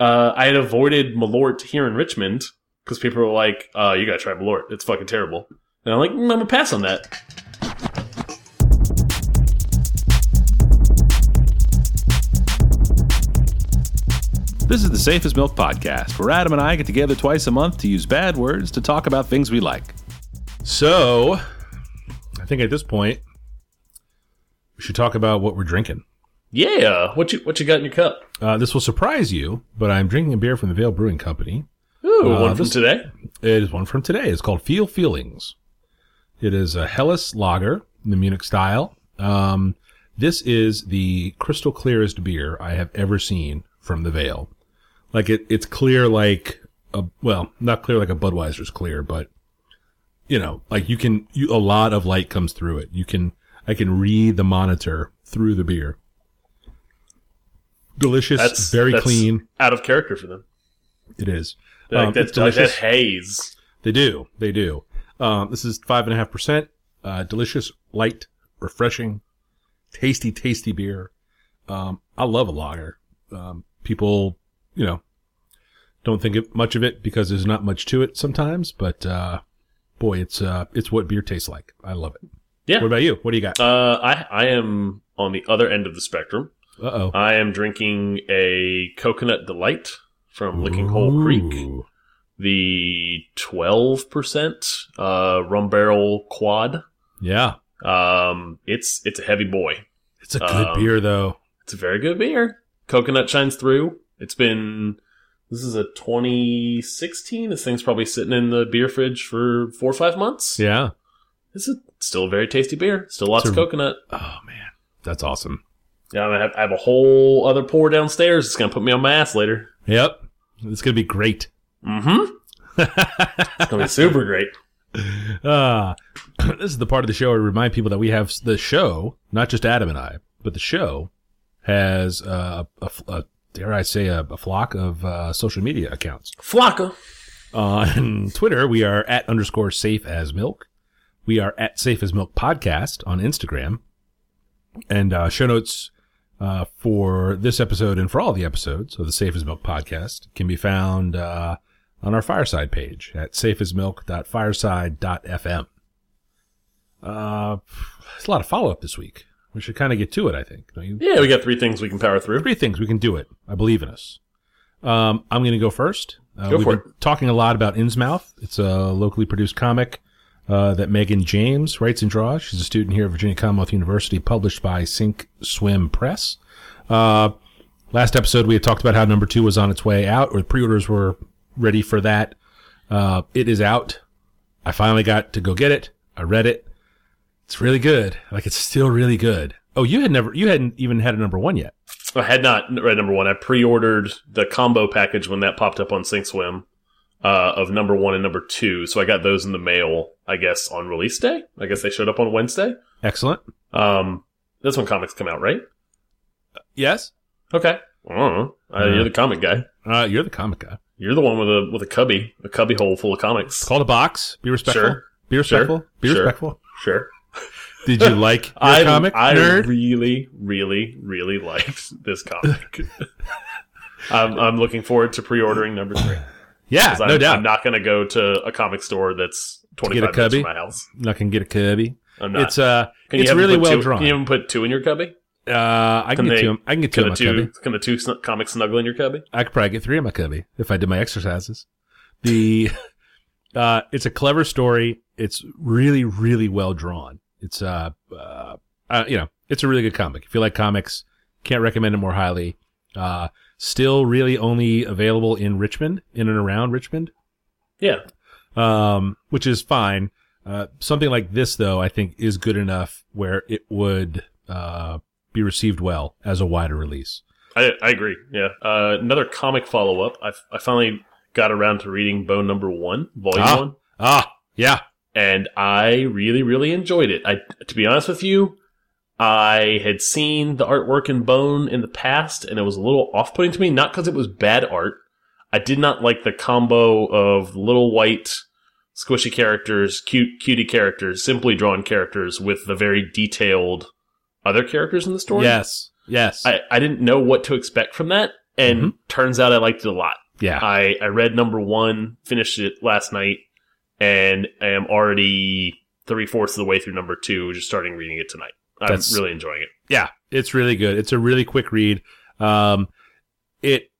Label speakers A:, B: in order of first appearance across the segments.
A: uh, I had avoided Malort here in Richmond because people were like, uh, "You gotta try Malort. It's fucking terrible." And I'm like, mm, "I'm gonna pass on that."
B: This is the Safe as Milk Podcast, where Adam and I get together twice a month to use bad words to talk about things we like. So, I think at this point, we should talk about what we're drinking.
A: Yeah, what you what you got in your cup?
B: Uh, this will surprise you, but I'm drinking a beer from the Veil Brewing Company.
A: Ooh,
B: Uh,
A: one from
B: this-
A: today.
B: It is one from today. It's called Feel Feelings. It is a Helles lager in the Munich style. Um, this is the crystal clearest beer I have ever seen from the Veil. Like it, it's clear like a well, not clear like a Budweiser's clear, but you know, like you can you, a lot of light comes through it. You can I can read the monitor through the beer. Delicious,
A: That's
B: very
A: that's
B: clean.
A: Out of character for them.
B: It is.
A: Like
B: Um,
A: that,
B: it's
A: like that
B: delicious.
A: haze.
B: They do. They do. Um, this is five and a half percent. Uh, delicious, light, refreshing, tasty, tasty beer. Um, I love a lager. Um, people, you know, don't think much of it because there's not much to it sometimes, but, uh, boy, it's, uh, it's what beer tastes like. I love it.
A: Yeah.
B: What about you? What do you got?
A: Uh, I I am on the other end of the spectrum.
B: Uh oh.
A: I am drinking a coconut delight from Licking Hole Creek, the twelve percent uh, rum barrel quad.
B: Yeah.
A: Um, it's it's a heavy boy.
B: It's a good
A: Um,
B: beer though.
A: It's a very good beer. Coconut shines through. It's been this is a 2016. This thing's probably sitting in the beer fridge for four or five months.
B: Yeah.
A: It's a, still a very tasty beer. Still lots
B: It's
A: of coconut.
B: Oh man. That's awesome.
A: Yeah, gonna have, I have a whole other pour downstairs. It's gonna put me on my ass later.
B: Yep. It's going to be great.
A: Mm-hmm. It's gonna be super great.
B: Uh, this is the part of the show where I remind people that we have the show, not just Adam and I, but the show has uh, a, a dare I say a, a flock of uh, social media accounts.
A: Flocka.
B: On Twitter, we are at underscore safe as milk. We are at safe as milk podcast on Instagram. And uh, show notes uh, for this episode and for all the episodes of the Safe as Milk podcast can be found uh, on our Fireside page at safeasmilk.fireside.fm. Uh, there's a lot of follow up this week. We should kind of get to it, I think.
A: Yeah, we got three things we can power through.
B: Three things we can do it. I believe in us. Um, I'm going to go first. Uh,
A: Go
B: we've
A: for
B: been talking a lot about Innsmouth. It's a locally produced comic uh, that Megan James writes and draws. She's a student here at Virginia Commonwealth University, published by Sink Swim Press. Uh, last episode, we had talked about how number two was on its way out, or pre-orders were ready for that. Uh, it is out. I finally got to go get it. I read it. It's really good. Like it's still really good. Oh, you had never, you hadn't even had a number one yet.
A: I had not read number one. I pre-ordered the combo package when that popped up on SyncSwim uh, of number one and number two. So I got those in the mail, I guess, on release day. I guess they showed up on Wednesday.
B: Excellent.
A: Um, that's when comics come out, right?
B: Yes.
A: Okay. I don't know. Uh, you're the comic guy.
B: Uh, you're the comic guy.
A: You're the one with a with a cubby, a cubby hole full of comics.
B: Call it a box. Be respectful.
A: Sure.
B: Be respectful. Be
A: Sure.
B: respectful.
A: Sure.
B: Did you like your
A: I,
B: comic,
A: I
B: nerd?
A: really, really, really liked this comic. I'm, I'm looking forward to pre-ordering number three.
B: yeah, no
A: I'm,
B: doubt.
A: I'm not going to go to a comic store that's
B: get a
A: 25 minutes
B: cubby?
A: from my house.
B: I can get a cubby.
A: I'm not.
B: It's uh,
A: can
B: it's really well
A: two,
B: drawn.
A: Can you even put two in your cubby?
B: uh, I can,
A: Can
B: get
A: they-
B: two. I can get two
A: Can
B: in
A: the
B: my
A: two
B: cubby.
A: can the two sn- comics snuggle in your cubby?
B: I could probably get three in my cubby if I did my exercises. The uh, it's a clever story. It's really, really well drawn. It's uh, uh, uh, you know, it's a really good comic. If you like comics, can't recommend it more highly. Uh, still really only available in Richmond, in and around Richmond.
A: Yeah.
B: um, which is fine. Uh, something like this, though, I think is good enough where it would uh, be received well as a wider release.
A: I, I agree. Yeah. Uh, another comic follow up. I, I finally got around to reading Bone Number One, Volume
B: Ah.
A: One,
B: Ah, yeah,
A: and I really, really enjoyed it. I, to be honest with you, I had seen the artwork in Bone in the past, and it was a little off putting to me. Not because it was bad art. I did not like the combo of little white squishy characters, cute cutie characters, simply drawn characters with the very detailed other characters in the story.
B: yes, yes.
A: I, I didn't know what to expect from that. and
B: Mhm.
A: turns out I liked it a lot.
B: Yeah.
A: I, I read number one, finished it last night, and I am already three fourths of the way through number two, just starting reading it tonight. I'm really enjoying it.
B: Yeah, it's really good. It's a really quick read. Um, it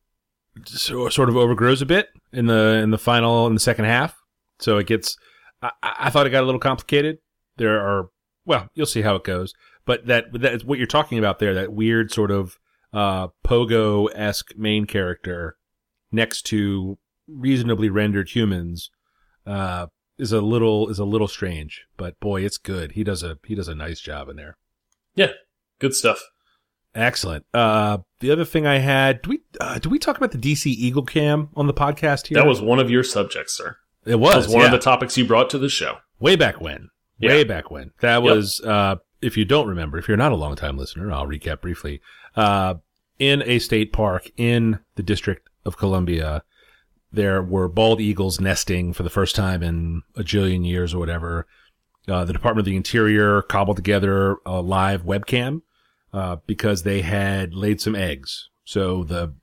B: so, sort of overgrows a bit in the in the final in the second half. So it gets. I, I thought it got a little complicated. There are well, you'll see how it goes. But that that what you're talking about there, that weird sort of uh, pogo esque main character next to reasonably rendered humans, uh, is a little is a little strange. But boy, it's good. He does a he does a nice job in there.
A: Yeah, good stuff.
B: Excellent. Uh, the other thing I had, do we uh, do we talk about the DC Eagle Cam on the podcast here?
A: That was one of your subjects, sir.
B: it was,
A: was one
B: yeah.
A: of the topics you brought to the show.
B: way back when.
A: Yeah.
B: Way back when. That
A: Yep.
B: was uh, if you don't remember, if you're not a long time listener, I'll recap briefly. Uh, in a state park in the District of Columbia, there were bald eagles nesting for the first time in a jillion years or whatever. Uh, the Department of the Interior cobbled together a live webcam uh, because they had laid some eggs. So the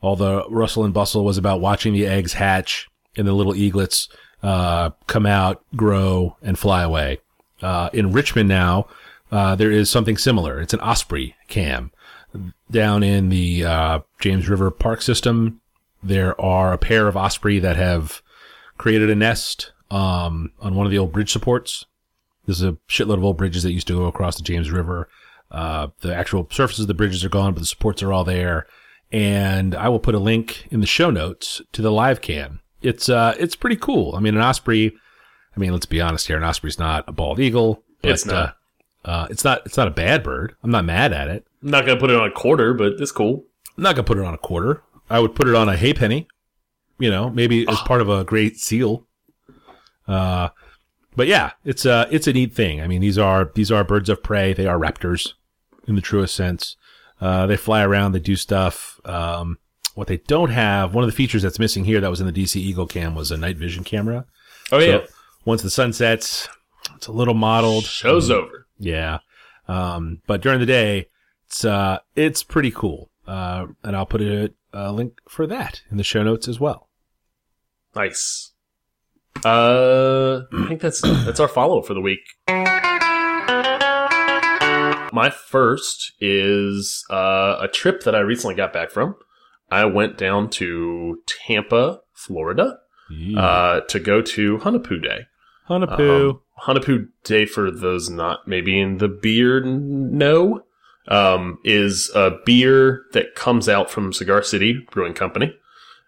B: all the rustle and bustle was about watching the eggs hatch and the little eaglets uh, come out, grow, and fly away. Uh, in Richmond now, uh, there is something similar. It's an osprey cam down in the uh, James River Park system. There are a pair of osprey that have created a nest um, on one of the old bridge supports. There's a shitload of old bridges that used to go across the James River. Uh, the actual surfaces of the bridges are gone, but the supports are all there. And I will put a link in the show notes to the live cam. It's uh, it's pretty cool. I mean, an osprey. I mean, let's be honest here. An osprey's not a bald eagle. But,
A: It's not.
B: Uh, uh, it's not. It's not a bad bird. I'm not mad at it.
A: I'm not going to put it on a quarter, but it's cool.
B: I'm not gonna put it on a quarter. I would put it on a hay penny. You know, maybe as part of a great seal. Uh, but yeah, it's a it's a neat thing. I mean, these are these are birds of prey. They are raptors in the truest sense. Uh, they fly around. They do stuff. Um, what they don't have, one of the features that's missing here that was in the DC Eagle Cam was a night vision camera.
A: Oh, yeah.
B: So once the sun sets, it's a little mottled.
A: Show's over.
B: Yeah. Um, but during the day, it's, uh, it's pretty cool. Uh, and I'll put a, a link for that in the show notes as well.
A: Nice. Uh, I think that's that's our follow for the week. My first is uh, a trip that I recently got back from. I went down to Tampa, Florida, uh, to go to Hunahpu Day.
B: Hunahpu.
A: Um, Hunahpu Day, for those not maybe in the beer know, um, is a beer that comes out from Cigar City Brewing Company.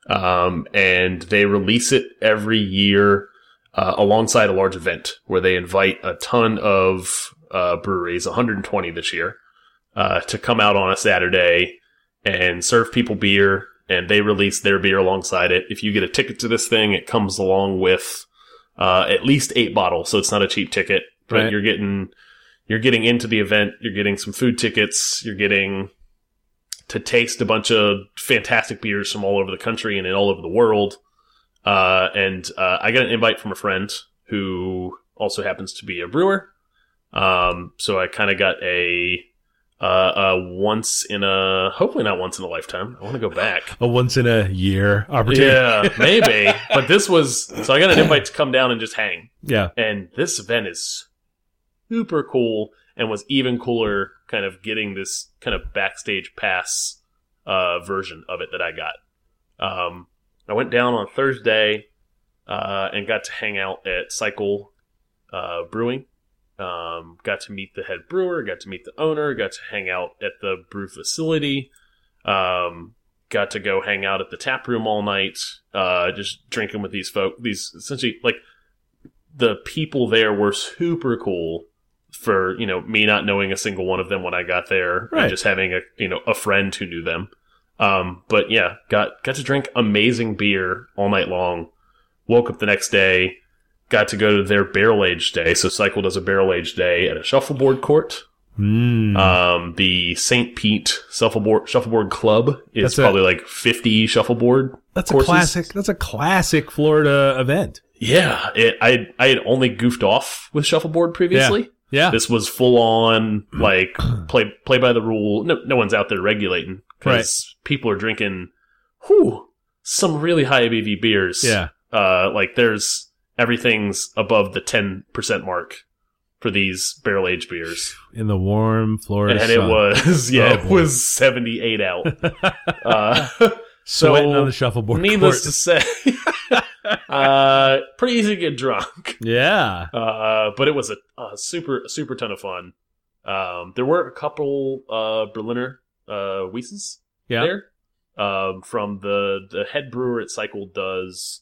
A: Um, and they release it every year uh, alongside a large event where they invite a ton of uh, breweries, 120 this year, uh, to come out on a Saturday and serve people beer. And they release their beer alongside it. If you get a ticket to this thing, it comes along with uh, at least eight bottles, so it's not a cheap ticket. But
B: Right.
A: you're getting you're getting into the event. You're getting some food tickets. You're getting to taste a bunch of fantastic beers from all over the country and all over the world. Uh, and uh, I got an invite from a friend who also happens to be a brewer. Um, so I kind of got a uh, a once in a hopefully not once in a lifetime. I want to go back.
B: A once in a year opportunity.
A: Yeah, maybe. but this was so I got an invite to come down and just hang.
B: Yeah.
A: And this event is super cool and was even cooler kind of getting this kind of backstage pass uh, version of it that I got. Um, I went down on Thursday uh, and got to hang out at Cycle uh, Brewing. Um, got to meet the head brewer, got to meet the owner, got to hang out at the brew facility. Um, got to go hang out at the tap room all night, uh, just drinking with these folk. These essentially like the people there were super cool for you know me not knowing a single one of them when I got there,
B: Right.
A: and just having a you know a friend who knew them. Um, but yeah, got got to drink amazing beer all night long. Woke up the next day, got to go to their barrel age day. So Cycle does a barrel age day at a shuffleboard court.
B: Mm.
A: Um, the St. Pete shuffleboard shuffleboard club is
B: That's a-
A: probably like fifty shuffleboard.
B: that's a classic. That's a classic Florida event.
A: Yeah, it, I I had only goofed off with shuffleboard previously.
B: Yeah.
A: This was full on like play play by the rule. No, no one's out there regulating because people are drinking, whew, some really high ABV beers.
B: Yeah.
A: Uh, like there's everything's above the ten percent mark for these barrel aged beers,
B: In the warm Florida
A: and it
B: sun.
A: was yeah,
B: Oh,
A: it was seventy eight out. uh,
B: sweating
A: so
B: on the shuffleboard.
A: needless
B: court.
A: to say, uh, pretty easy to get drunk.
B: yeah.
A: Uh, but it was a, a super super ton of fun. Um, there were a couple uh, Berliner uh, Weisses
B: Yeah.
A: there. Um, from the the head brewer at Cycle does.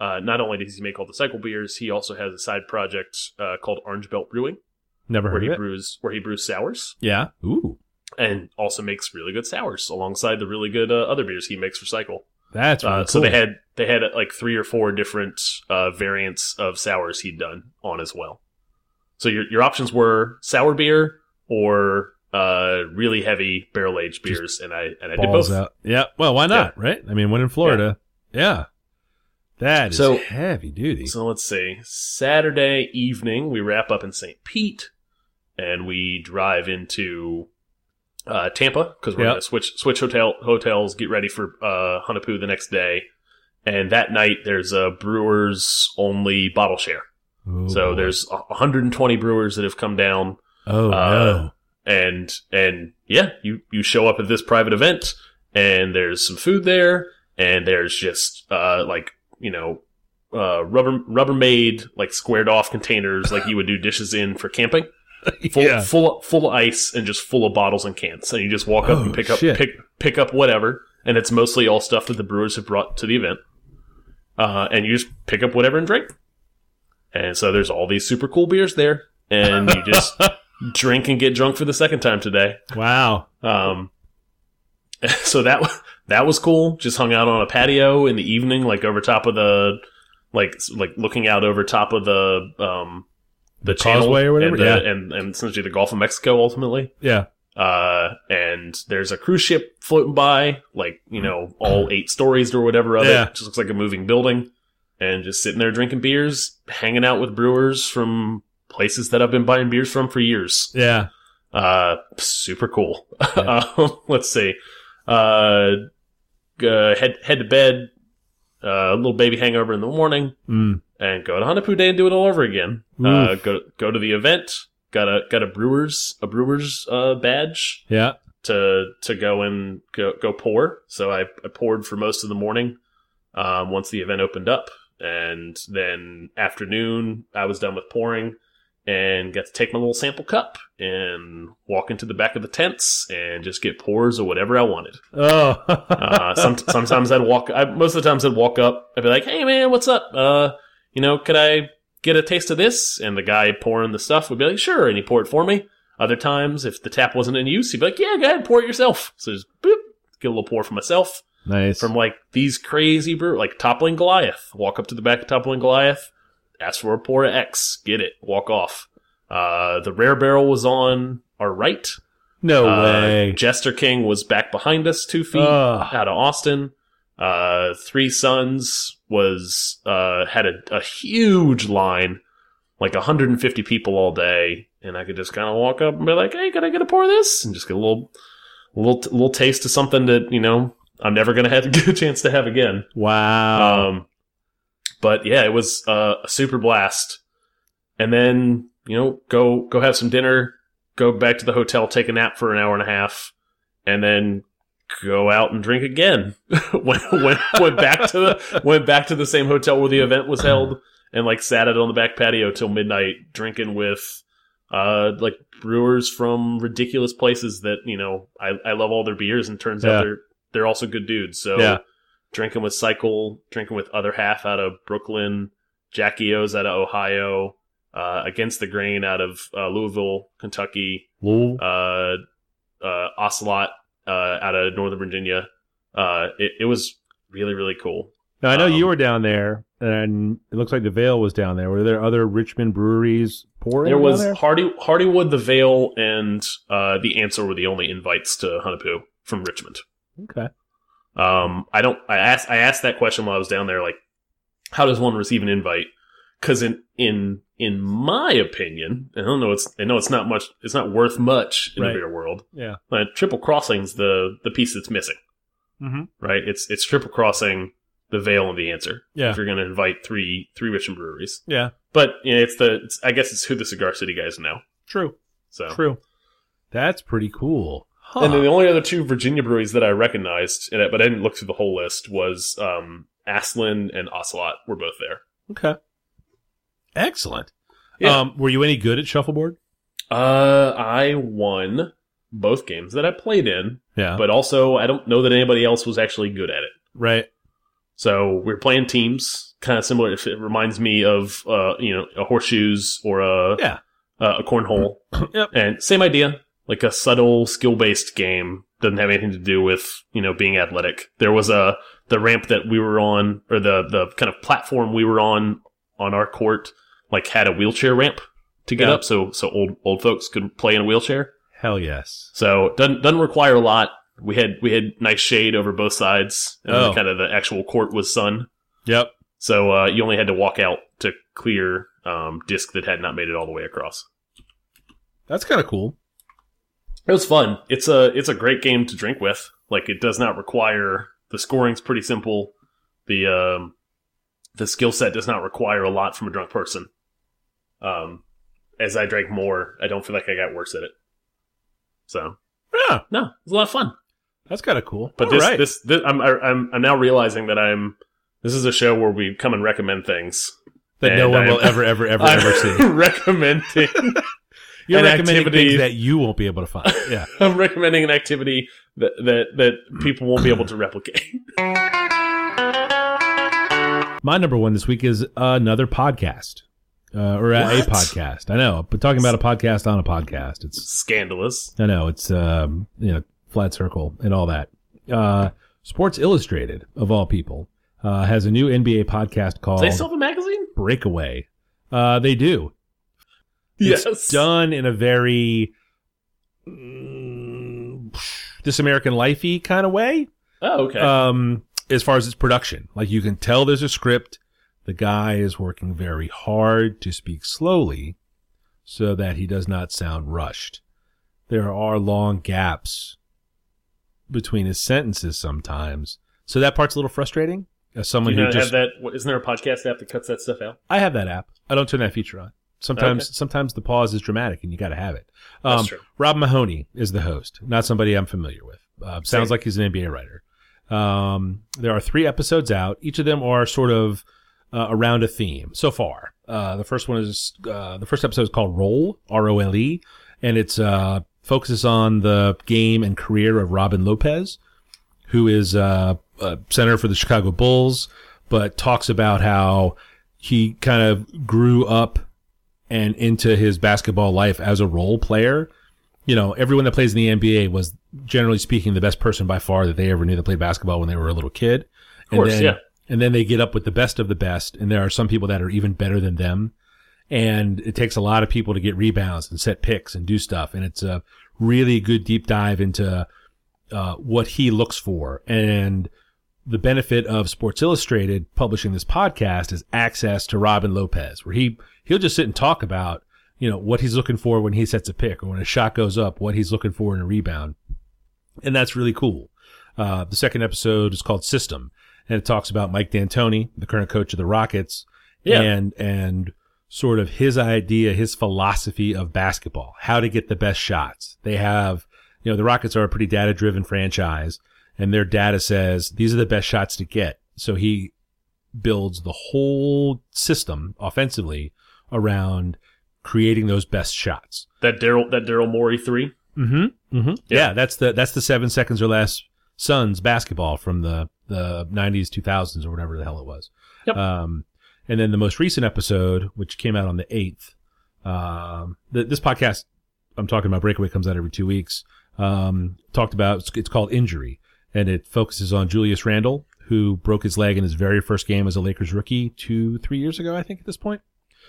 A: Uh, not only does he make all the Cycle beers, he also has a side project uh, called Orange Belt Brewing,
B: Never
A: where
B: heard
A: he
B: of it.
A: brews where he brews sours
B: Yeah. Ooh.
A: and also makes really good sours alongside the really good uh, other beers he makes for Cycle.
B: That's really
A: Uh,
B: cool.
A: So they had they had like three or four different uh, variants of sours he'd done on as well. So your your options were sour beer or uh, really heavy barrel aged beers, and I and I did both.
B: out. Yeah. Well, why not? Right. I mean, when in Florida. Yeah. That is
A: So-
B: heavy duty.
A: So let's see. Saturday evening, we wrap up in St. Pete, and we drive into uh, Tampa because we're
B: Yep.
A: gonna switch switch hotel hotels, get ready for uh, Hunahpu the next day. And that night, there's a Brewers only bottle share.
B: Oh,
A: So there's 120 brewers that have come down,
B: Oh
A: uh,
B: no.
A: and and yeah, you you show up at this private event, and there's some food there, and there's just uh like you know uh rubber Rubbermaid like squared off containers like you would do dishes in for camping, full
B: yeah.
A: full full of ice and just full of bottles and cans, and you just walk up
B: Oh,
A: and pick up
B: shit.
A: pick pick up whatever, and it's mostly all stuff that the brewers have brought to the event, uh, and you just pick up whatever and drink. And so there's all these super cool beers there, and you just drink and get drunk for the second time today.
B: Wow.
A: Um, so that that was cool. Just hung out on a patio in the evening, like over top of the, like like looking out over top of the um the,
B: The
A: channel
B: causeway or whatever?
A: and, the-
B: Yeah.
A: and and essentially the Gulf of Mexico ultimately.
B: Yeah.
A: Uh, and there's a cruise ship floating by, like you know, all eight stories or whatever of
B: Yeah.
A: it. Just looks like a moving building, and just sitting there drinking beers, hanging out with brewers from places that I've been buying beers from for years.
B: Yeah.
A: Uh, super cool.
B: Yeah.
A: um, let's see. Uh, uh, head head to bed. Uh, little baby hangover in the morning,
B: Mm.
A: and go to Hunahpu Day and do it all over again. Uh, go go to the event. Got a got a brewers a brewers uh, badge
B: Yeah.
A: to to go and go go pour. So I, I poured for most of the morning. Um, once the event opened up, and then afternoon I was done with pouring, and got to take my little sample cup and walk into the back of the tents and just get pours of whatever I wanted.
B: Oh.
A: Uh, some, sometimes I'd walk. I, most of the times I'd walk up. I'd be like, "Hey man, what's up? Uh, you know, could I get a taste of this?" And the guy pouring the stuff would be like, "Sure," and he poured it for me. Other times, if the tap wasn't in use, he'd be like, "Yeah, go ahead, pour it yourself." So just boop, get a little pour for myself
B: nice.
A: from like these crazy brew, like Toppling Goliath. Walk up to the back of Toppling Goliath, ask for a pour of X, get it, walk off. Uh, the rare barrel was on our right.
B: no
A: Uh,
B: way.
A: Jester King was back behind us, two feet
B: Ugh.
A: out of Austin. Uh, Three Sons was uh, had a, a huge line, like 150 people all day, and I could just kind of walk up and be like, "Hey, can I get a pour of this?" and just get a little, little, little taste of something that you know I'm never gonna have get a chance to have again.
B: Wow.
A: Um, but yeah, it was uh, a super blast. And then you know, go go have some dinner, go back to the hotel, take a nap for an hour and a half, and then go out and drink again. went, went went back to the went back to the same hotel where the event was held, and like sat it on the back patio till midnight, drinking with uh like brewers from ridiculous places that you know I I love all their beers, and turns
B: Yeah.
A: out they're they're also good dudes. So
B: Yeah.
A: drinking with Cycle, drinking with other half out of Brooklyn, Jackie O's out of Ohio, uh, Against the Grain out of uh, Louisville, Kentucky,
B: Lol.
A: uh, uh, Ocelot uh, out of Northern Virginia. Uh, it, it was really, really cool.
B: Now I know you
A: um,
B: were down there, and it looks like the Veil was down there. Were there other Richmond breweries pouring?
A: There was
B: there?
A: Hardy, Hardywood, the Veil, and uh, the Answer were the only invites to Hunahpu from Richmond.
B: Okay.
A: Um, I don't. I asked. I asked that question while I was down there. Like, how does one receive an invite? Because in in in my opinion, I don't know. It's I know it's not much. It's not worth much in
B: Right.
A: the bigger world.
B: Yeah.
A: But triple crossing's the the piece that's missing,
B: Mm-hmm.
A: right? It's it's triple crossing the veil and the answer.
B: Yeah.
A: If you're going to invite three three Richmond breweries,
B: Yeah.
A: but you know, it's the it's, I guess it's who the Cigar City guys know.
B: True.
A: So
B: True. That's pretty cool. Huh.
A: And then the only other two Virginia breweries that I recognized, in it, but I didn't look through the whole list, was um, Aslin and Ocelot were both there.
B: okay. Excellent.
A: Yeah.
B: Um, were you any good at shuffleboard?
A: Uh, I won both games that I played in,
B: Yeah.
A: but also I don't know that anybody else was actually good at it.
B: right.
A: So we're playing teams, kind of similar. If it reminds me of, uh, you know, a horseshoes or a
B: Yeah.
A: uh, a cornhole,
B: Yep.
A: and same idea, like a subtle skill based game. Doesn't have anything to do with you know being athletic. There was a the ramp that we were on, or the the kind of platform we were on on our court, like had a wheelchair ramp to get
B: Yeah.
A: up, so so old old folks could play in a wheelchair.
B: Hell yes.
A: So doesn't doesn't require a lot. We had we had nice shade over both sides, and
B: Oh.
A: kind of the actual court was sun.
B: Yep.
A: So uh, you only had to walk out to clear um, disc that had not made it all the way across.
B: That's kind of cool.
A: It was fun. It's a it's a great game to drink with. Like it does not require the scoring's pretty simple. The um, the skill set does not require a lot from a drunk person. Um, as I drank more, I don't feel like I got worse at it. So
B: Yeah.
A: no, it was a lot of fun.
B: That's kind of cool.
A: But
B: All
A: this,
B: right.
A: this this I'm I'm I'm now realizing that I'm this is a show where we come and recommend things.
B: that no one
A: I'm-
B: will ever, ever, ever,
A: I'm
B: ever see.
A: recommending
B: You're
A: an
B: recommending
A: activity-
B: things that you won't be able to find. Yeah.
A: I'm recommending an activity that that that people won't be able to replicate.
B: My number one this week is another podcast, uh, or a, a podcast. I know, but talking about a podcast on a podcast, it's
A: Scandalous.
B: I know it's um, you know flat circle and all that. Uh, Sports Illustrated of all people uh, has a new NBA podcast called
A: Do they still have a magazine?
B: Breakaway. Uh, they do. It's done in a very mm, this American lifey kind of way.
A: Oh, okay.
B: Um, as far as its production, like you can tell there's a script. The guy is working very hard to speak slowly so that he does not sound rushed. There are long gaps between his sentences sometimes. So that part's a little frustrating. As
A: Do
B: someone
A: you
B: who just
A: have that? What, isn't there a podcast app that cuts that stuff out?
B: I have that app. I don't turn that feature on. Sometimes,
A: Okay.
B: sometimes the pause is dramatic, and you got to have it.
A: That's
B: Um,
A: true.
B: Rob Mahoney is the host, not somebody I'm familiar with. Uh, sounds
A: Same.
B: like he's an NBA writer. Um, there are three episodes out. Each of them are sort of uh, around a theme so far. Uh, the first one is uh, the first episode is called Roll R O L E, and it's uh, focuses on the game and career of Robin Lopez, who is uh, a center for the Chicago Bulls, but talks about how he kind of grew up and into his basketball life as a role player. You know, everyone that plays in the NBA was generally speaking the best person by far that they ever knew that played basketball when they were a little kid.
A: Of course,
B: and then,
A: yeah.
B: And then they get up with the best of the best, and there are some people that are even better than them. And it takes a lot of people to get rebounds and set picks and do stuff. And it's a really good deep dive into uh, what he looks for. And the benefit of Sports Illustrated publishing this podcast is access to Robin Lopez, where he he'll just sit and talk about you know what he's looking for when he sets a pick or when a shot goes up, what he's looking for in a rebound, and that's really cool. Uh, the second episode is called System, and it talks about Mike D'Antoni, the current coach of the Rockets,
A: Yeah.
B: and and sort of his idea, his philosophy of basketball, how to get the best shots. They have, you know, the Rockets are a pretty data driven franchise and their data says these are the best shots to get. So he builds the whole system offensively around creating those best shots.
A: That Daryl that Daryl Morey three.
B: Mm-hmm. Mm-hmm.
A: Yeah.
B: Yeah. that's the that's the seven seconds or less Suns basketball from the the nineties, two thousands, or whatever the hell it was.
A: Yep.
B: Um, and then the most recent episode, which came out on the eighth, um, th- this podcast I'm talking about Breakaway comes out every two weeks. Um, talked about it's, it's called Injury, and it focuses on Julius Randle, who broke his leg in his very first game as a Lakers rookie two, three years ago, I think at this point.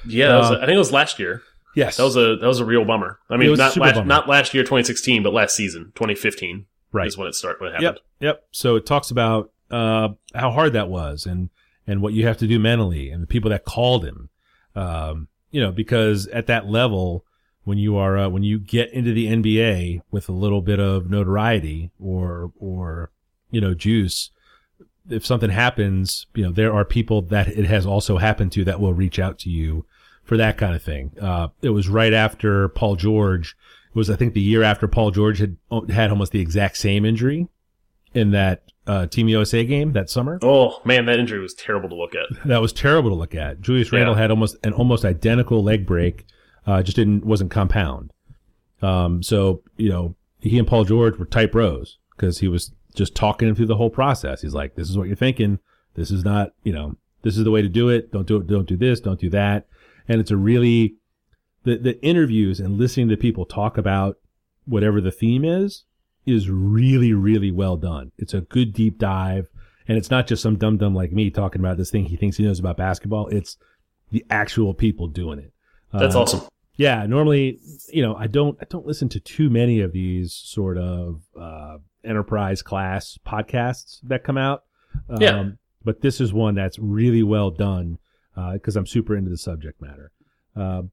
A: Yeah, that was,
B: Uh,
A: I think it was last year.
B: Yes,
A: That was a that was a real bummer. I mean, not last,
B: bummer.
A: not last year, 2016, but last season, 2015,
B: right.
A: is when it started. When it
B: Yep,
A: happened.
B: yep. So it talks about uh, how hard that was, and and what you have to do mentally, and the people that called him, Um, you know, because at that level, when you are uh, when you get into the NBA with a little bit of notoriety or or you know juice, if something happens, you know there are people that it has also happened to that will reach out to you for that kind of thing. Uh, it was right after Paul George. It was I think the year after Paul George had had almost the exact same injury in that uh, Team USA game that summer.
A: Oh man, that injury was terrible to look at.
B: That was terrible to look at. Julius Randle
A: Yeah.
B: had almost an almost identical leg break, uh, just didn't wasn't compound. Um, so you know he and Paul George were tight bros because he was just talking him through the whole process. He's like, "This is what you're thinking. This is not, you know, this is the way to do it. Don't do it. Don't do this. Don't do that." And it's a really the the interviews and listening to people talk about whatever the theme is is really really well done. It's a good deep dive, and it's not just some dum dum like me talking about this thing he thinks he knows about basketball. It's the actual people doing it.
A: That's
B: Uh,
A: awesome.
B: yeah, normally, you know, I don't I don't listen to too many of these sort of uh, enterprise class podcasts that come out. Um,
A: Yeah.
B: But this is one that's really well done because I'm super into the subject matter. Um,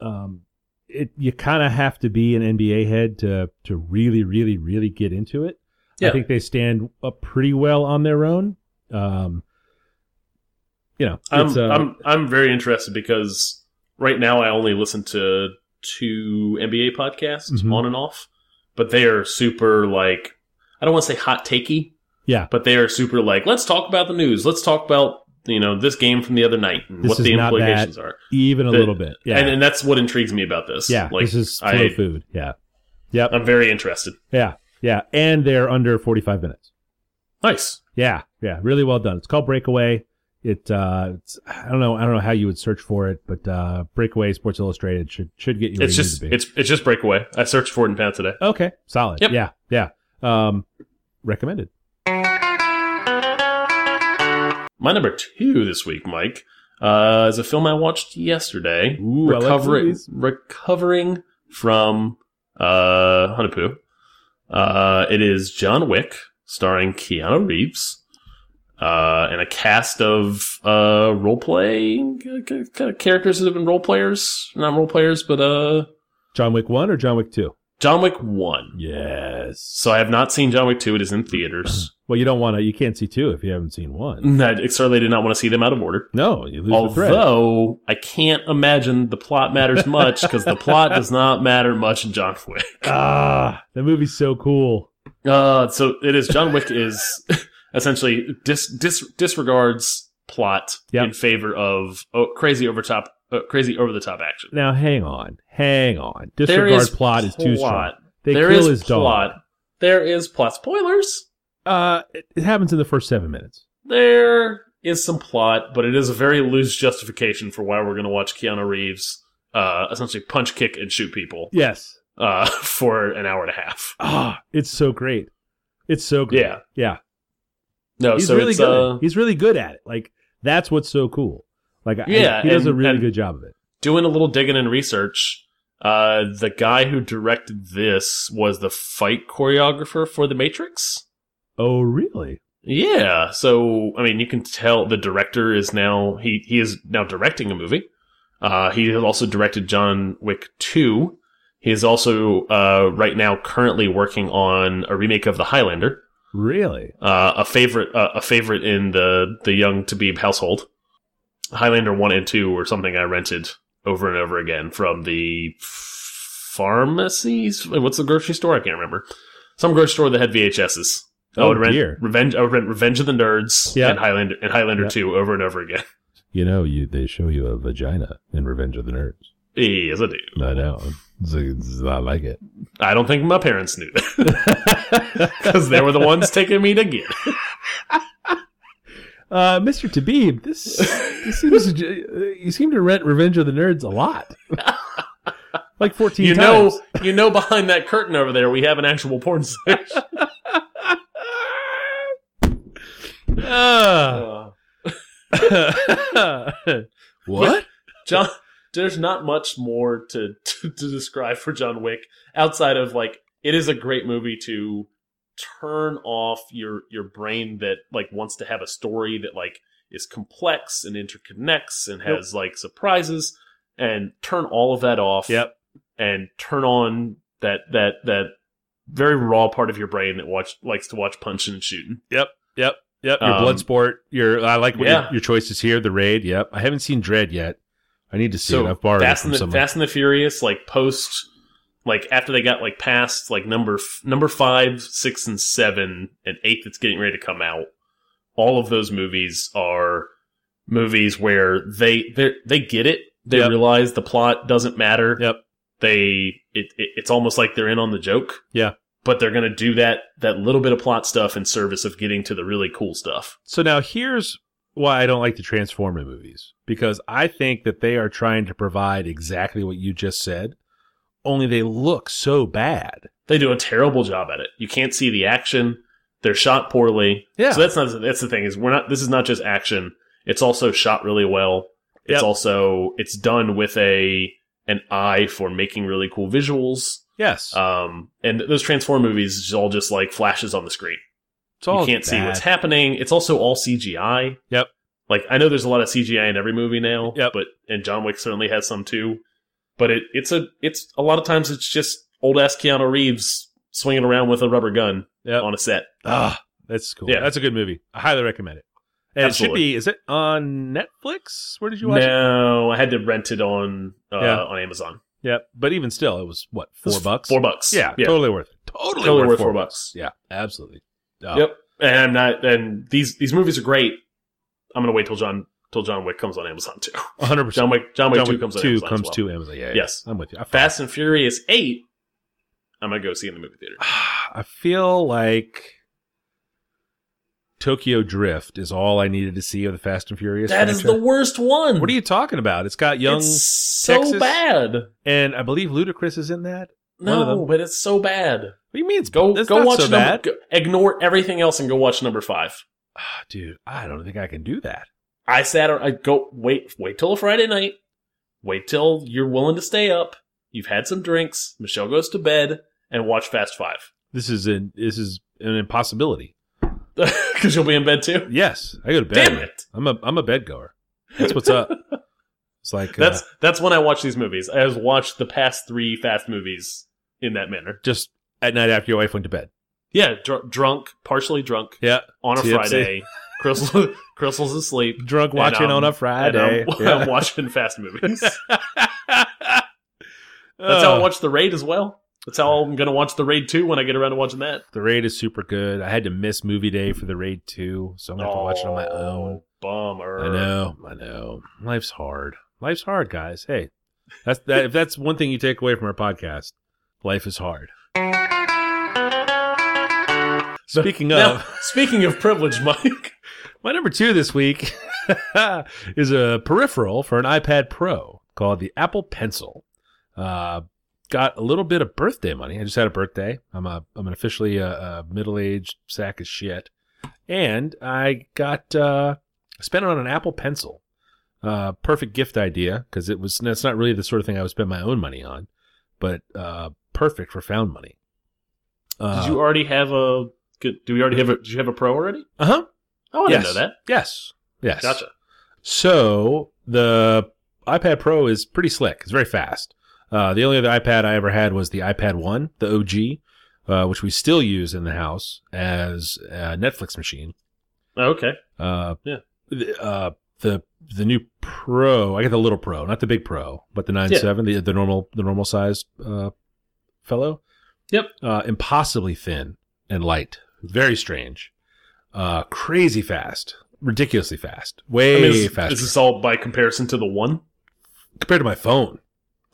B: um, it you kind of have to be an NBA head to to really, really, really get into it.
A: Yeah.
B: I think they stand up pretty well on their own. Um, you know,
A: I'm
B: uh,
A: I'm I'm very interested because right now I only listen to two NBA podcasts
B: Mhm.
A: on and off, but they are super like I don't want to say hot takey,
B: yeah,
A: but they are super like let's talk about the news, let's talk about you know this game from the other night and
B: This
A: what the implications are,
B: even a
A: the-
B: little bit. Yeah,
A: and, and that's what intrigues me about this.
B: Yeah,
A: like
B: this is flow
A: I
B: food. Yeah, yep,
A: I'm very interested.
B: yeah, yeah, and they're under forty-five minutes.
A: Nice.
B: Yeah, yeah, really well done. It's called Breakaway. It, uh, it's, I don't know, I don't know how you would search for it, but uh, Breakaway Sports Illustrated should should get you.
A: It's just
B: need to be.
A: it's it's just breakaway. I searched for it in it today.
B: okay, solid.
A: Yep.
B: Yeah, yeah. Um, recommended.
A: My number two this week, Mike, uh, is a film I watched yesterday.
B: Ooh, I like
A: recovering, recovering from uh, Hunahpu. Uh, it is John Wick, starring Keanu Reeves, uh, and a cast of uh, role playing kind of characters that have been role players, not role players, but uh,
B: John Wick one or John Wick two?
A: John Wick one.
B: Yes.
A: So I have not seen John Wick two. It is in theaters.
B: Well, you don't want to. You can't see two if you haven't seen one.
A: I certainly did not want to see them out of order.
B: No, you lose the thread.
A: Although I can't imagine the plot matters much because the plot does not matter much in John Wick.
B: Ah, that movie's so cool.
A: Uh, so it is John Wick is essentially dis, dis, disregards plot
B: Yep.
A: in favor of oh, crazy over top, uh, crazy over the top action.
B: Now, hang on, hang on. Disregard
A: is
B: plot is too strong. They
A: There
B: kill
A: is
B: his
A: plot.
B: dog.
A: There is plot. Spoilers.
B: Uh, it, it happens in the first seven minutes.
A: There is some plot, but it is a very loose justification for why we're going to watch Keanu Reeves uh, essentially punch, kick, and shoot people
B: Yes.
A: uh, for an hour and a half.
B: Ah, it's so great. It's so great.
A: Yeah.
B: Yeah.
A: No,
B: He's
A: so
B: really
A: it's,
B: good.
A: uh,
B: He's really good at it. Like that's what's so cool. Like I-
A: Yeah,
B: he does a really good job of it.
A: doing a little digging and research. Uh, the guy who directed this was the fight choreographer for The Matrix.
B: Oh, really?
A: Yeah, so I mean, you can tell the director is now he he is now directing a movie. Uh, he has also directed John Wick two. He is also uh, right now currently working on a remake of The Highlander,
B: Really?
A: uh, a favorite uh, a favorite in the the young Tabib household. Highlander one and two were something I rented over and over again from the pharmacies. What's the grocery store? I can't remember. Some grocery store that had VHSs. I
B: Oh,
A: would rent
B: dear.
A: Revenge. I would rent Revenge of the Nerds
B: Yeah.
A: and Highlander and Highlander
B: Yeah.
A: two over and over again.
B: You know, you they show you a vagina in Revenge of the Nerds.
A: yes, I do.
B: I know. It's, it's, I like it.
A: I don't think my parents knew that because they were the ones taking me to get. it.
B: Uh, Mr. Tabib, this, this seems you seem to rent Revenge of the Nerds a lot, like fourteen
A: You
B: times.
A: know, you know, behind that curtain over there, we have an actual porn section. Uh,
B: what?
A: John, there's not much more to, to to describe for John Wick outside of like it is a great movie to turn off your your brain that like wants to have a story that like is complex and interconnects and has like surprises and turn all of that off
B: Yep.
A: and turn on that that that very raw part of your brain that watch likes to watch punching and shooting.
B: Yep. Yep. Yep. Your
A: Um,
B: blood sport. Your I like what
A: yeah.
B: your, your choices here. The raid. Yep. I haven't seen Dread yet. I need to see
A: So
B: it. I've borrowed
A: Fast
B: it from
A: and the
B: someone.
A: Fast and the Furious, like post, like after they got like past like number number five, six, and seven, and eight that's getting ready to come out. All of those movies are movies where they they they get it. They
B: Yep.
A: realize the plot doesn't matter.
B: Yep.
A: They it, it it's almost like they're in on the joke.
B: Yeah.
A: But they're gonna do that that little bit of plot stuff in service of getting to the really cool stuff.
B: So now here's why I don't like the Transformer movies because I think that they are trying to provide exactly what you just said, only they look so bad.
A: They do a terrible job at it. You can't see the action. They're shot poorly.
B: Yeah.
A: So that's not that's the thing is we're not this is not just action. It's also shot really well. It's
B: Yep.
A: also it's done with a an eye for making really cool visuals.
B: Yes.
A: Um and those Transform movies is all just like flashes on the screen.
B: it's all
A: you can't see what's happening. It's also all CGI.
B: Yep.
A: Like I know there's a lot of CGI in every movie now.
B: Yep.
A: But and John Wick certainly has some too. But it it's a it's a lot of times it's just old ass Keanu Reeves swinging around with a rubber gun
B: Yep.
A: on a set.
B: Ah, that's cool.
A: Yeah.
B: That's a good movie. I highly recommend it. And
A: Absolutely.
B: it should be. Is it on Netflix? Where did you watch it?
A: No, I had to rent it on uh,
B: Yeah.
A: on Amazon.
B: Yeah, but even still, it was what four
A: was
B: bucks.
A: Four bucks.
B: Yeah,
A: yeah,
B: totally worth it. Totally,
A: Totally
B: worth,
A: worth
B: four, bucks.
A: bucks.
B: Yeah, absolutely. Oh,
A: Yep. And I'm not. And these these movies are great. I'm gonna wait till John till John Wick comes on Amazon too.
B: hundred percent.
A: John Wick John Wick two comes on
B: two
A: as
B: comes
A: well.
B: to Amazon. Yeah, yeah.
A: Yes.
B: I'm with you.
A: Fast and Furious eight. I'm gonna go see in the movie theater.
B: I feel like Tokyo Drift is all I needed to see of the Fast and Furious.
A: That is the worst one.
B: What are you talking about? It's got young,
A: It's so
B: Texas?
A: bad.
B: and I believe Ludacris is in that.
A: No, but it's so bad.
B: What do you mean? It's
A: Go go watch
B: so
A: number,
B: bad,
A: go- ignore everything else and go watch number five.
B: Ah, dude. I don't think I can do that.
A: I sat. I go wait. Wait till a Friday night. Wait till you're willing to stay up. You've had some drinks. Michelle goes to bed and watch Fast Five
B: This is an this is an impossibility.
A: because you'll be in bed too.
B: Yes, I go to bed.
A: Damn it!
B: I'm a I'm a bed goer. That's what's up. It's like
A: That's
B: uh,
A: that's when I watch these movies. I have watched the past three Fast movies in that manner.
B: just at night after your wife went to bed.
A: Yeah, dr- drunk, partially drunk
B: Yeah,
A: on a
B: TFC.
A: Friday. Crystal, Crystal's asleep.
B: drunk watching on a Friday.
A: I'm,
B: Yeah.
A: I'm watching Fast movies.
B: That's
A: That's how I watch The Raid as well. That's how I'm going to watch The Raid 2 when I get around to watching that.
B: The Raid is super good. I had to miss movie day for The Raid 2, so I'm to have to watch it on my own.
A: Oh, Bummer.
B: I know, I know. Life's hard. Life's hard, guys. Hey, that's that. If that's one thing you take away from our podcast, life is hard. Speaking
A: Now,
B: of,
A: speaking of privilege, Mike.
B: my number two this week is a peripheral for an iPad Pro called the Apple Pencil. Uh, got a little bit of birthday money. I just had a birthday. I'm a I'm an officially a, a middle aged sack of shit, and I got uh, spent it on an Apple Pencil. Uh, perfect gift idea because it was. That's not really the sort of thing I would spend my own money on, but uh, perfect for found money. Uh,
A: Did you already have a? Good, do we already have a? Did you have a Pro already?
B: Uh huh.
A: Oh, I
B: yes.
A: didn't know that.
B: Yes. Yes.
A: Gotcha.
B: So the iPad Pro is pretty slick. It's very fast. Uh, the only other iPad I ever had was the iPad One, the OG, uh, which we still use in the house as a Netflix machine.
A: Oh, okay.
B: Uh,
A: Yeah.
B: The, uh, the the new Pro, I got the little Pro, not the big Pro, but the nine seven, the the normal the normal size uh, fellow.
A: Yep.
B: Uh, impossibly thin and light, very strange, uh, crazy fast, ridiculously fast, way
A: I mean, is,
B: faster
A: is this all by comparison to the one?
B: compared to my phone,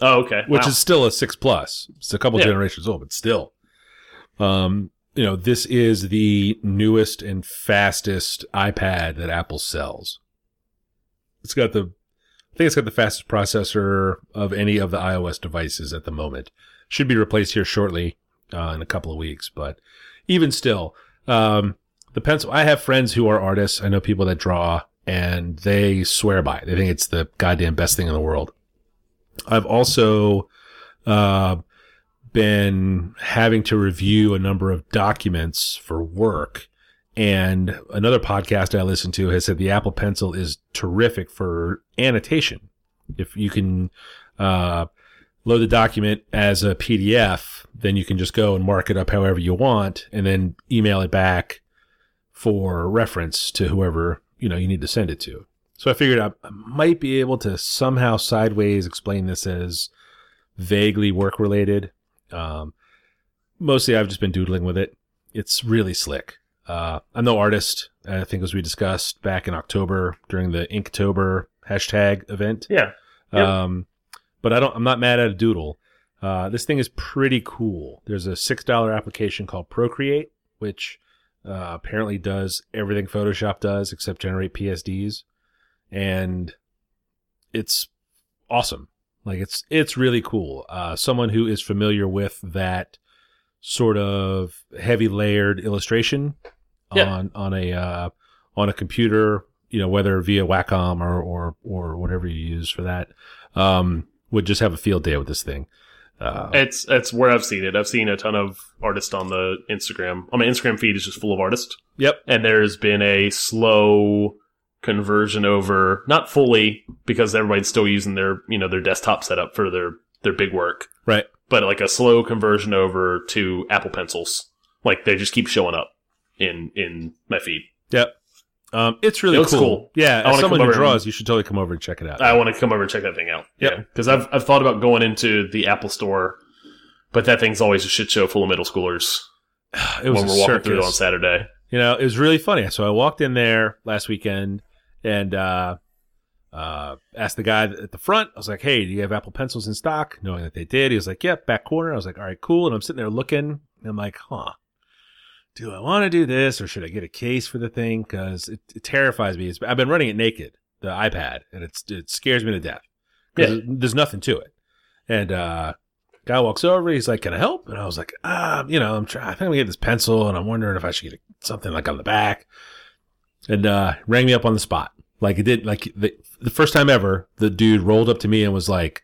A: Oh, okay.
B: which
A: Wow.
B: is still a six plus. It's a couple
A: Yeah.
B: generations old, but still. Um, you know, this is the newest and fastest iPad that Apple sells. It's got the, I think it's got the fastest processor of any of the iOS devices at the moment. Should be replaced here shortly, uh, in a couple of weeks, but even still, um, the pencil. I have friends who are artists. I know people that draw, and they swear by it. They think it's the goddamn best thing in the world. I've also uh, been having to review a number of documents for work, and another podcast I listened to has said the Apple Pencil is terrific for annotation. If you can uh, load the document as a PDF, then you can just go and mark it up however you want, and then email it back for reference to whoever you know you need to send it to. So I figured I might be able to somehow sideways explain this as vaguely work related. Um, mostly, I've just been doodling with it. It's really slick. Uh, I'm no artist. I think as we discussed back in October during the Inktober hashtag event.
A: Yeah. Yep.
B: Um, but I don't. I'm not mad at a doodle. Uh, this thing is pretty cool. There's a six dollar application called Procreate, which uh, apparently does everything Photoshop does except generate PSDs, and it's awesome. Like it's it's really cool. Uh, someone who is familiar with that sort of heavy layered illustration
A: Yeah.
B: on on a uh, on a computer, you know, whether via Wacom or or or whatever you use for that, um, would just have a field day with this thing. Uh,
A: It's it's where I've seen it. I've seen a ton of artists on the Instagram. On my Instagram feed is just full of artists,
B: yep.
A: and there's been a slow conversion over, not fully because everybody's still using their you know their desktop setup for their their big work,
B: Right.
A: but like a slow conversion over to Apple Pencils. Like they just keep showing up in in my feed.
B: Yep. Um, it's really
A: It looks
B: cool.
A: cool.
B: Yeah,
A: I
B: as someone who
A: over and-
B: draws, you should totally come over and check it out.
A: I want to come over and check that thing out.
B: Yep.
A: Yeah, because I've I've thought about going into the Apple Store, but that thing's always a shit show full of middle schoolers
B: it was
A: when we're walking through it on. Saturday.
B: You know, it was really funny. So I walked in there last weekend and uh, uh, asked the guy at the front. I was like, "Hey, do you have Apple pencils in stock?" Knowing that they did, he was like, "Yep, back corner." I was like, "All right, cool." And I'm sitting there looking, and I'm like, "Huh." Do I want to do this or should I get a case for the thing? Because it, it terrifies me. It's, I've been running it naked, the iPad, and it's it scares me to death. 'Cause
A: Yeah.
B: there's nothing to it. And uh, guy walks over. He's like, "Can I help?" And I was like, "Ah, you know, I'm trying. I think I'm gonna get this pencil, and I'm wondering if I should get something like on the back." And uh, rang me up on the spot. Like it did. Like the the first time ever, the dude rolled up to me and was like,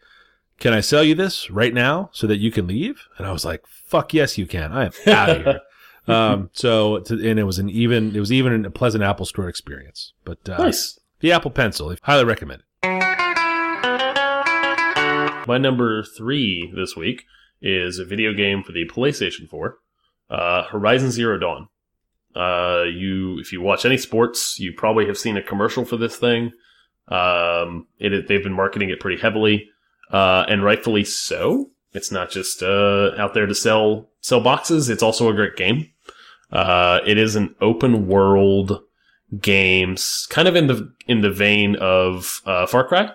B: "Can I sell you this right now so that you can leave?" And I was like, "Fuck yes, you can. I am out of here." um, so and it was an even it was even a pleasant Apple Store experience. But uh,
A: Nice.
B: the Apple Pencil, highly recommend it.
A: My number three this week is a video game for the PlayStation 4, uh, Horizon Zero Dawn. Uh, you, if you watch any sports, you probably have seen a commercial for this thing. Um, it, they've been marketing it pretty heavily, uh, and rightfully so. It's not just uh, out there to sell sell boxes. It's also a great game. Uh, it is an open world game, kind of in the in the vein of uh, Far Cry.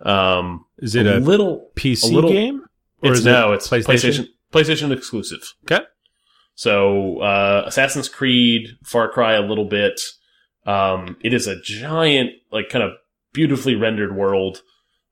A: Um,
B: Is it a
A: little
B: PC
A: a little-
B: game or
A: it's
B: is
A: no,
B: it
A: it's PlayStation PlayStation exclusive.
B: Okay.
A: So uh, Assassin's Creed, Far Cry, a little bit. Um, it is a giant, like, kind of beautifully rendered world,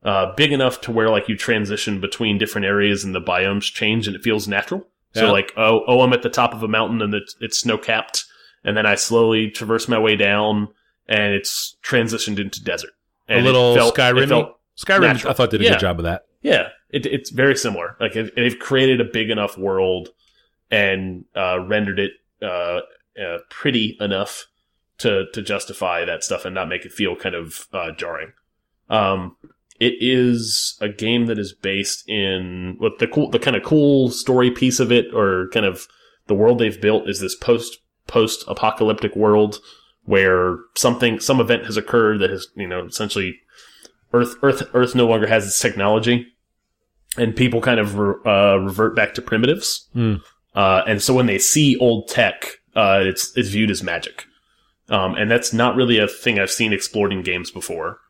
A: uh, big enough to where like you transition between different areas and the biomes change and it feels natural. So like, oh, oh, I'm at the top of a mountain and it's, it's snow capped, and then I slowly traverse my way down, and it's transitioned into desert.
B: A
A: And it
B: little
A: felt-
B: Skyrim. Skyrim,
A: natural.
B: I thought did a
A: Yeah.
B: good job of that.
A: yeah, it, it's very similar. Like it, they've created a big enough world and uh, rendered it uh, uh, pretty enough to to justify that stuff and not make it feel kind of uh, jarring. Um, it is a game that is based in what the cool, the kind of cool story piece of it, or kind of the world they've built is this post post apocalyptic world where something some event has occurred that has you know essentially Earth Earth Earth no longer has its technology, and people kind of re- uh, revert back to primitives.
B: Hmm.
A: Uh, and so when they see old tech, uh, it's it's viewed as magic, um, and that's not really a thing I've seen explored in games before.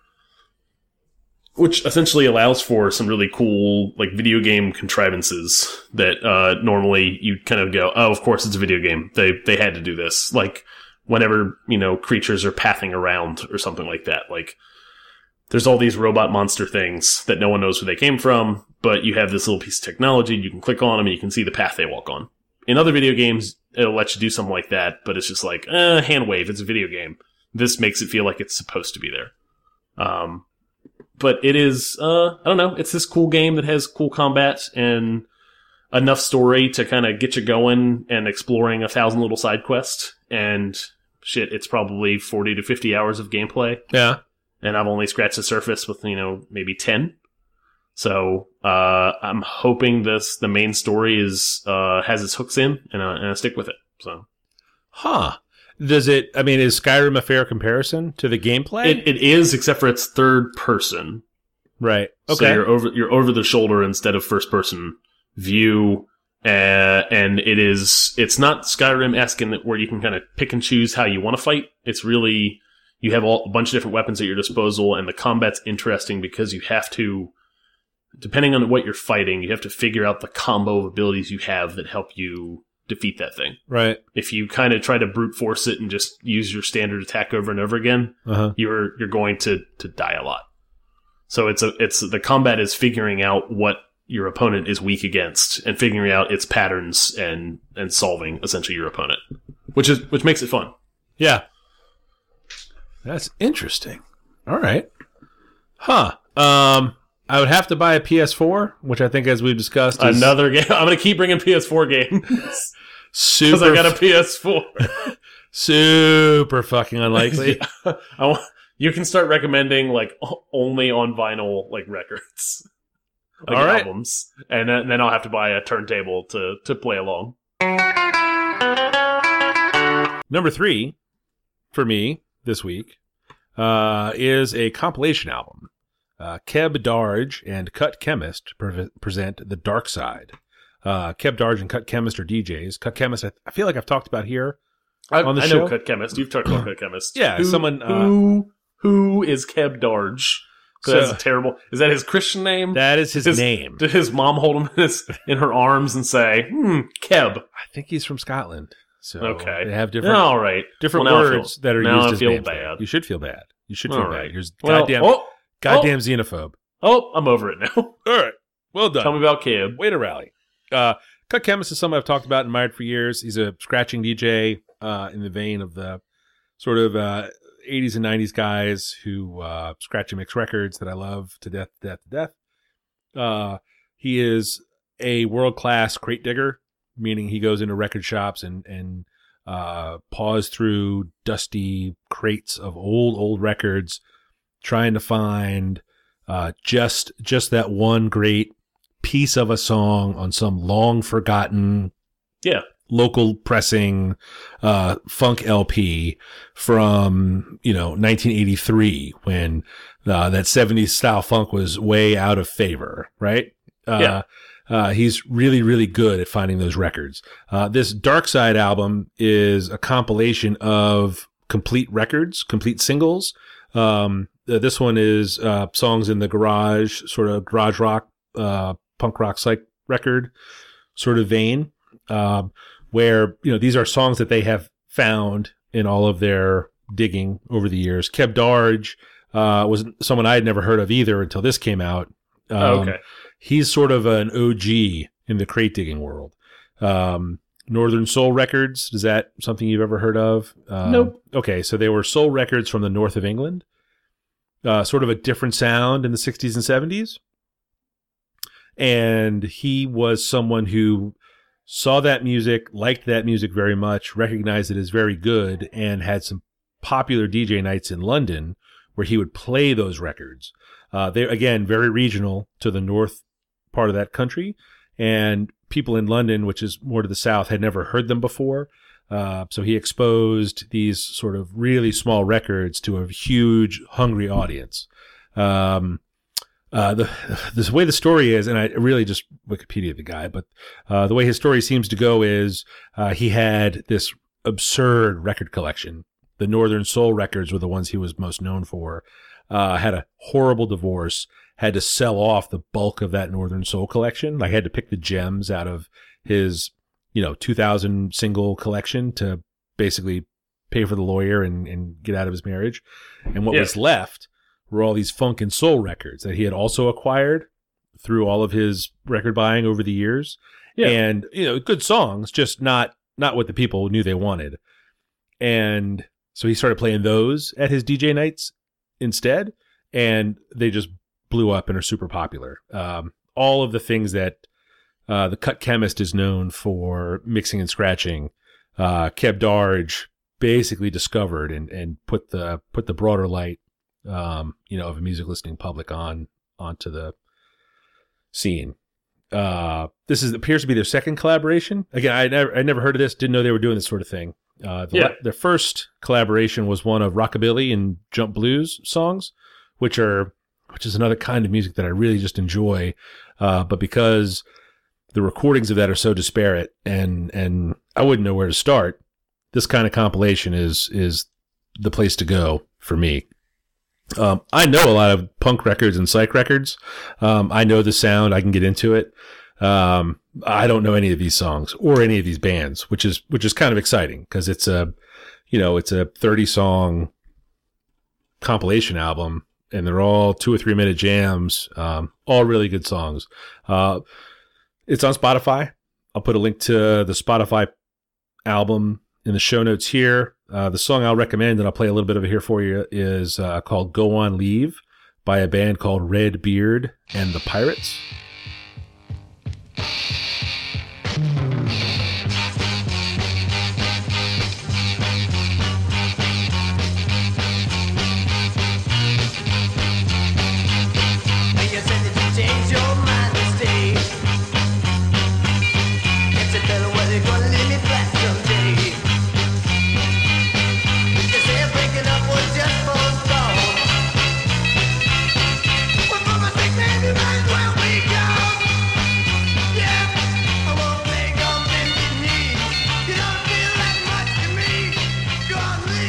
A: Which essentially allows for some really cool like video game contrivances that uh, normally you kind of go, oh, of course it's a video game. They they had to do this. Like whenever you know creatures are pathing around or something like that. Like there's all these robot monster things that no one knows where they came from, but you have this little piece of technology. You can click on them and you can see the path they walk on. In other video games, it'll let you do something like that, but it's just like, eh, hand wave. It's a video game. This makes it feel like it's supposed to be there. Um, but it is, uh, I don't know. It's this cool game that has cool combat and enough story to kind of get you going and exploring a thousand little side quests. and shit, it's probably forty to fifty hours of gameplay,
B: Yeah.
A: and I've only scratched the surface with you know maybe ten. So uh, I'm hoping this the main story is uh, has its hooks in, and, uh, and I stick with it. So
B: Huh. Does it? I mean, is Skyrim a fair comparison to the gameplay?
A: it, it is, except for it's third person.
B: right. Okay.
A: So you're over you're over the shoulder instead of first person view, uh, and it is it's not Skyrim esque in that where you can kind of pick and choose how you want to fight. It's really you have all, a bunch of different weapons at your disposal, and the combat's interesting because you have to, depending on what you're fighting, you have to figure out the combo of abilities you have that help you defeat that thing.
B: right.
A: If you kind of try to brute force it and just use your standard attack over and over again,
B: Uh huh.
A: you're you're going to to die a lot. So it's a it's the combat is figuring out what your opponent is weak against and figuring out its patterns and and solving essentially your opponent, which is which makes it fun.
B: Yeah. That's interesting. All right. Huh. Um, I would have to buy a PS4, which I think, as we've discussed, is
A: Another game. I'm gonna keep bringing PS4 games
B: super.
A: because I got a PS4.
B: super fucking unlikely.
A: I want, you can start recommending like only on vinyl like records, like
B: All right.
A: albums, and then, then I'll have to buy a turntable to to play along.
B: Number three for me this week uh, is a compilation album. Uh, Keb Darge and Cut Chemist pre- present The Dark Side. Uh, Keb Darge and Cut Chemist are DJs. Cut Chemist, I, I feel like I've talked about here.
A: I,
B: On the
A: I
B: show?
A: know Cut Chemist. You've talked about Cut Chemist.
B: Yeah,
A: who,
B: someone, uh,
A: who who is Keb Darge?
B: So-
A: that's a terrible. Is that his Christian name?
B: That is his,
A: His-
B: name.
A: Did his mom hold him in, his, in her arms and say, "Hmm, Keb"?
B: I think he's from Scotland. So
A: Okay.
B: they have different
A: All right.
B: different
A: Well, I feel-
B: words that are
A: now
B: used
A: I
B: as
A: feel
B: names.
A: bad.
B: You should feel bad. You should feel
A: All
B: bad.
A: right.
B: You're
A: Well,
B: goddamn
A: oh,
B: goddamn xenophobe.
A: oh, I'm over it now.
B: All right. Well done.
A: Tell me about Keb.
B: Way to rally. Uh, Cut Chemist is someone I've talked about and admired for years. He's a scratching DJ uh, in the vein of the sort of uh, 80s and 90s guys who uh, scratch and mix records that I love to death, death, to death. Uh, he is a world class crate digger, meaning he goes into record shops and and uh, paws through dusty crates of old old records, trying to find uh, just just that one great piece of a song on some long forgotten
A: Yeah.
B: local pressing uh funk LP from you know 1983 when uh, that 70s style funk was way out of favor right uh,
A: Yeah.
B: uh, he's really, really good at finding those records. Uh, this Dark Side album is a compilation of complete records, complete singles. Um, uh, this one is uh, songs in the garage, sort of garage rock, uh, punk rock psych record sort of vein, um, where you know these are songs that they have found in all of their digging over the years. Keb Darge uh, was someone I had never heard of either until this came out. Um,
A: Oh, okay.
B: he's sort of an OG in the crate digging world. Um, Northern Soul Records, is that something you've ever heard of? Um,
A: Nope.
B: Okay, so they were soul records from the north of England, uh, sort of a different sound in the 60s and 70s. And he was someone who saw that music, liked that music very much, recognized it as very good, and had some popular DJ nights in London where he would play those records. Uh, they're again very regional to the north part of that country, and people in London, which is more to the south, had never heard them before. Uh, so he exposed these sort of really small records to a huge, hungry audience. Um, uh, the this way the story is, and I really just Wikipedia the guy, but uh, the way his story seems to go is uh, he had this absurd record collection. The Northern Soul records were the ones he was most known for. Uh, had a horrible divorce, had to sell off the bulk of that Northern Soul collection. Like had to pick the gems out of his, you know, 2000 single collection to basically pay for the lawyer and, and get out of his marriage. And what
A: Yeah.
B: was left were all these funk and soul records that he had also acquired through all of his record buying over the years.
A: Yeah.
B: And, you know, good songs, just not, not what the people knew they wanted. And so he started playing those at his DJ nights instead. And they just blew up and are super popular. Um, all of the things that uh, the Cut Chemist is known for mixing and scratching, uh, Keb Darge basically discovered and, and put the put the broader light, um, you know, of a music listening public on onto the scene. Uh, this is appears to be their second collaboration. Again, I never I never heard of this. Didn't know they were doing this sort of thing. Uh, the,
A: Yeah.
B: their first collaboration was one of rockabilly and jump blues songs, which are which is another kind of music that I really just enjoy. Uh, but because the recordings of that are so disparate and and I wouldn't know where to start, this kind of compilation is is the place to go for me. Um, I know a lot of punk records and psych records. Um, I know the sound. I can get into it. Um, I don't know any of these songs or any of these bands, which is which is kind of exciting because it's a, you know, it's a thirty song compilation album, and they're all two or three minute jams. Um, all really good songs. Uh, it's on Spotify. I'll put a link to the Spotify album in the show notes here. Uh, the song I'll recommend, and I'll play a little bit of it here for you, is uh, called "Go On Leave" by a band called Red Beard and the Pirates.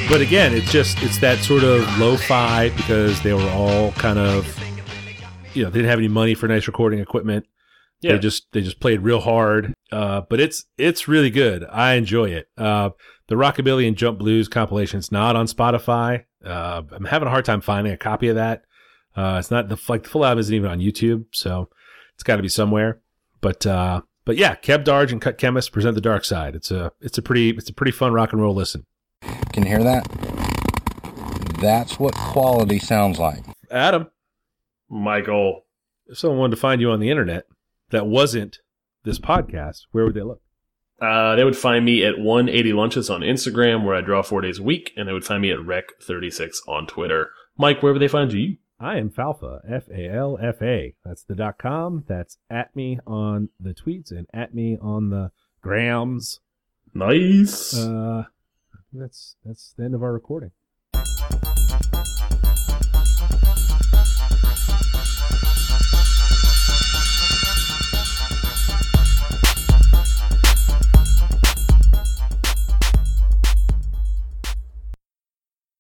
B: But again, it's just it's that sort of lo-fi because they were all kind of you know they didn't have any money for nice recording equipment.
A: Yeah.
B: They just they just played real hard. Uh, but it's it's really good. I enjoy it. Uh, the Rockabilly and Jump Blues compilation's not on Spotify. Uh, I'm having a hard time finding a copy of that. Uh, it's not the like the full album isn't even on YouTube, so it's got to be somewhere. But uh, but yeah, Keb Darge and Cut Chemist present the Dark Side. It's a it's a pretty it's a pretty fun rock and roll listen.
C: Can you hear that? That's what quality sounds like.
B: Adam,
A: Michael.
B: if someone wanted to find you on the internet that wasn't this podcast, where would they look?
A: Uh, they would find me at 180 Lunches on Instagram, where I draw four days a week, and they would find me at Rec36 on Twitter. Mike, where would they find you?
B: I am Falfa, F A L F A. That's the dot com. That's at me on the tweets and at me on the grams.
A: Nice.
B: Uh, that's that's the end of our recording.